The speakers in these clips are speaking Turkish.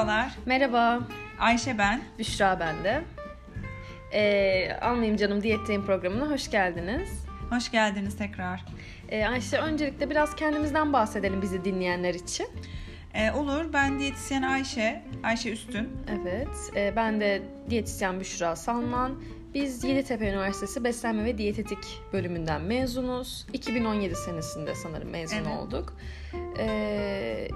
Merhabalar. Merhaba, Ayşe ben. Büşra ben de. Ee, Anlayayım Canım Diyetteyim programına hoş geldiniz. Hoş geldiniz tekrar. Ee, Ayşe öncelikle biraz kendimizden bahsedelim bizi dinleyenler için. Ee, olur. Ben diyetisyen Ayşe. Ayşe Üstün. Evet, e, ben de diyetisyen Büşra Salman. Biz Yeditepe Üniversitesi Beslenme ve Diyetetik bölümünden mezunuz. 2017 senesinde sanırım mezun Evet. olduk. Ee,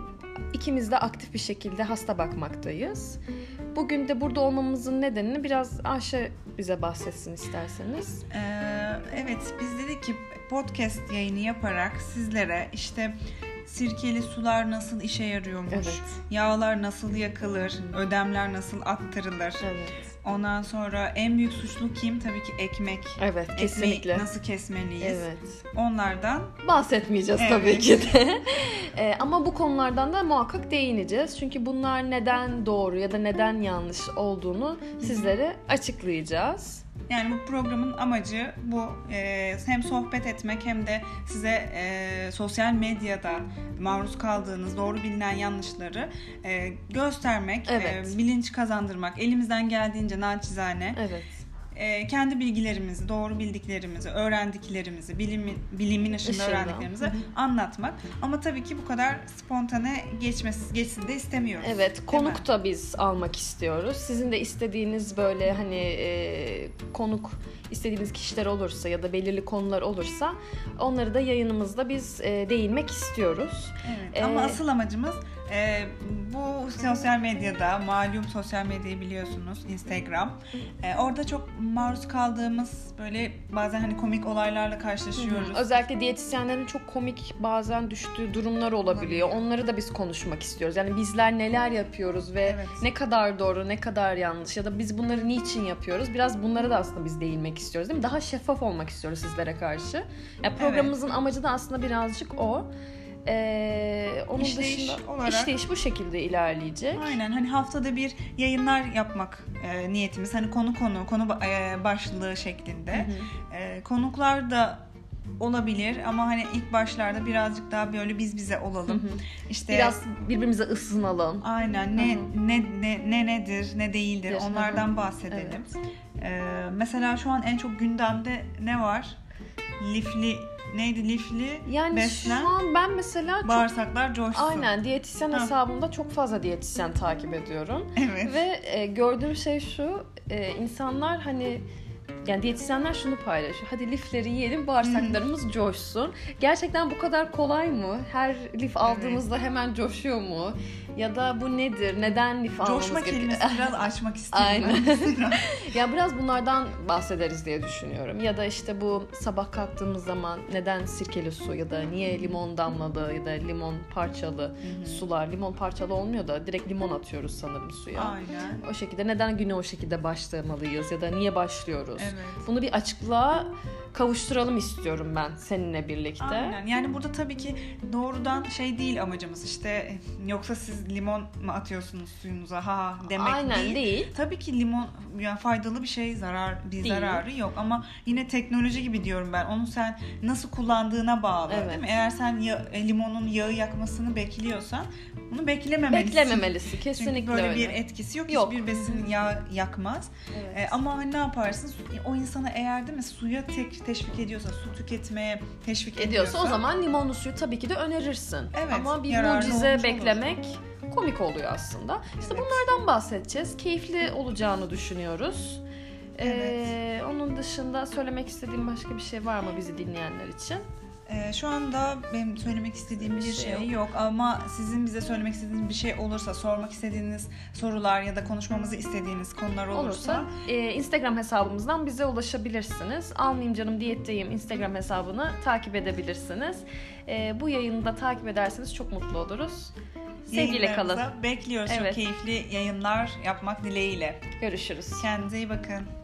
ikimiz de aktif bir şekilde hasta bakmaktayız. Bugün de burada olmamızın nedenini biraz Ayşe bize bahsetsin isterseniz. Ee, evet biz dedik ki podcast yayını yaparak sizlere işte sirkeli sular nasıl işe yarıyormuş, Evet. yağlar nasıl yakılır, ödemler nasıl attırılır. Evet. Ondan sonra en büyük suçlu kim? Tabii ki ekmek. Evet, Ekmeği kesinlikle. nasıl kesmeliyiz? Evet. Onlardan Bahsetmeyeceğiz Evet. tabii ki de. Ee, ama bu konulardan da muhakkak değineceğiz. Çünkü bunlar neden doğru ya da neden yanlış olduğunu sizlere açıklayacağız. Yani bu programın amacı bu e, hem sohbet etmek hem de size e, sosyal medyada maruz kaldığınız doğru bilinen yanlışları e, göstermek, Evet. e, bilinç kazandırmak, elimizden geldiğince naçizane Evet. E, kendi bilgilerimizi, doğru bildiklerimizi, öğrendiklerimizi, bilimin, bilimin ışığında öğrendiklerimizi anlatmak. Ama tabii ki bu kadar spontane geçmesi, geçsin de istemiyoruz. Evet, konuk da biz almak istiyoruz. Sizin de istediğiniz böyle hani e, konuk istediğiniz kişiler olursa ya da belirli konular olursa onları da yayınımızda biz e, değinmek istiyoruz. Evet, ama Ee, asıl amacımız e, bu sosyal medyada malum sosyal medyayı biliyorsunuz Instagram. E, orada çok maruz kaldığımız böyle bazen hani komik olaylarla karşılaşıyoruz. Hı, Özellikle diyetisyenlerin çok komik bazen düştüğü durumlar olabiliyor. Onları da biz konuşmak istiyoruz. Yani bizler neler yapıyoruz ve Evet. ne kadar doğru, ne kadar yanlış ya da biz bunları niçin yapıyoruz? Biraz bunlara da aslında biz değinmek istiyoruz değil mi? Daha şeffaf olmak istiyoruz sizlere karşı. Ya programımızın amacı da aslında birazcık o. Ee, onun İşleyiş dışında olarak- işleyiş bu şekilde ilerleyecek. Aynen hani haftada bir yayınlar yapmak e, niyetimiz. Hani konu konu, konu e, başlığı şeklinde. Hı hı. E, konuklar da olabilir ama hani ilk başlarda birazcık daha böyle biz bize olalım. Hı hı. İşte Biraz birbirimize ısınalım. Aynen ne Hı ne ne ne nedir ne değildir Hı hı. onlardan bahsedelim. Ee, mesela şu an en çok gündemde ne var? Lifli neydi lifli? Yani Beslen, şu an ben mesela çok Bağırsaklar coşsun. Aynen diyetisyen Ha. hesabımda çok fazla diyetisyen takip ediyorum. Evet. Ve e, gördüğüm şey şu, e, insanlar hani yani diyetisyenler şunu paylaşıyor. Hadi lifleri yiyelim, bağırsaklarımız coşsun. Gerçekten bu kadar kolay mı? Her lif aldığımızda hemen coşuyor mu? Ya da bu nedir? Neden lif almamız Coşma gerekiyor? kelimesini biraz açmak istiyorum. Aynen. Ya biraz bunlardan bahsederiz diye düşünüyorum. Ya da işte bu sabah kalktığımız zaman neden sirkeli su ya da niye limon damlalı ya da limon parçalı sular. Limon parçalı olmuyor da direkt limon atıyoruz sanırım suya. Aynen. O şekilde neden güne o şekilde başlamalıyız ya da niye başlıyoruz? Evet. Bunu bir açıklığa kavuşturalım istiyorum ben seninle birlikte. Aynen. Yani burada tabii ki doğrudan şey değil amacımız işte yoksa siz limon mu atıyorsunuz suyunuza ha demek Aynen değil. değil. Tabii ki limon yani faydalı bir şey, zarar bir Değil. zararı yok ama yine teknoloji gibi diyorum ben. Onu sen nasıl kullandığına bağlı, Evet. değil mi? Eğer sen ya- e, limonun yağı yakmasını bekliyorsan bunu beklememelisin. Beklememelisin kesinlikle Çünkü böyle öyle. bir etkisi yok. Yok. Hiçbir besin yağ yakmaz. Evet. E, ama hani ne yaparsın? O insana eğer değil mi suya tek teşvik ediyorsa, su tüketmeye teşvik ediyorsa, ediyorsa o zaman limonlu suyu tabii ki de önerirsin. Evet, Ama bir mucize olmuş olur. beklemek komik oluyor aslında. İşte Evet. bunlardan bahsedeceğiz. Keyifli olacağını düşünüyoruz. Ee, Evet. onun dışında söylemek istediğim başka bir şey var mı bizi dinleyenler için? Ee, şu anda benim söylemek istediğim bir şey, şey yok. yok. ama sizin bize söylemek istediğiniz bir şey olursa, sormak istediğiniz sorular ya da konuşmamızı istediğiniz konular olursa, Olursa e, Instagram hesabımızdan bize ulaşabilirsiniz. Almayayım canım diyetteyim Instagram hesabını takip edebilirsiniz. E, bu yayını da takip ederseniz çok mutlu oluruz. Sevgiyle kalın. bekliyoruz. Evet. Çok keyifli yayınlar yapmak dileğiyle. Görüşürüz. Kendinize iyi bakın.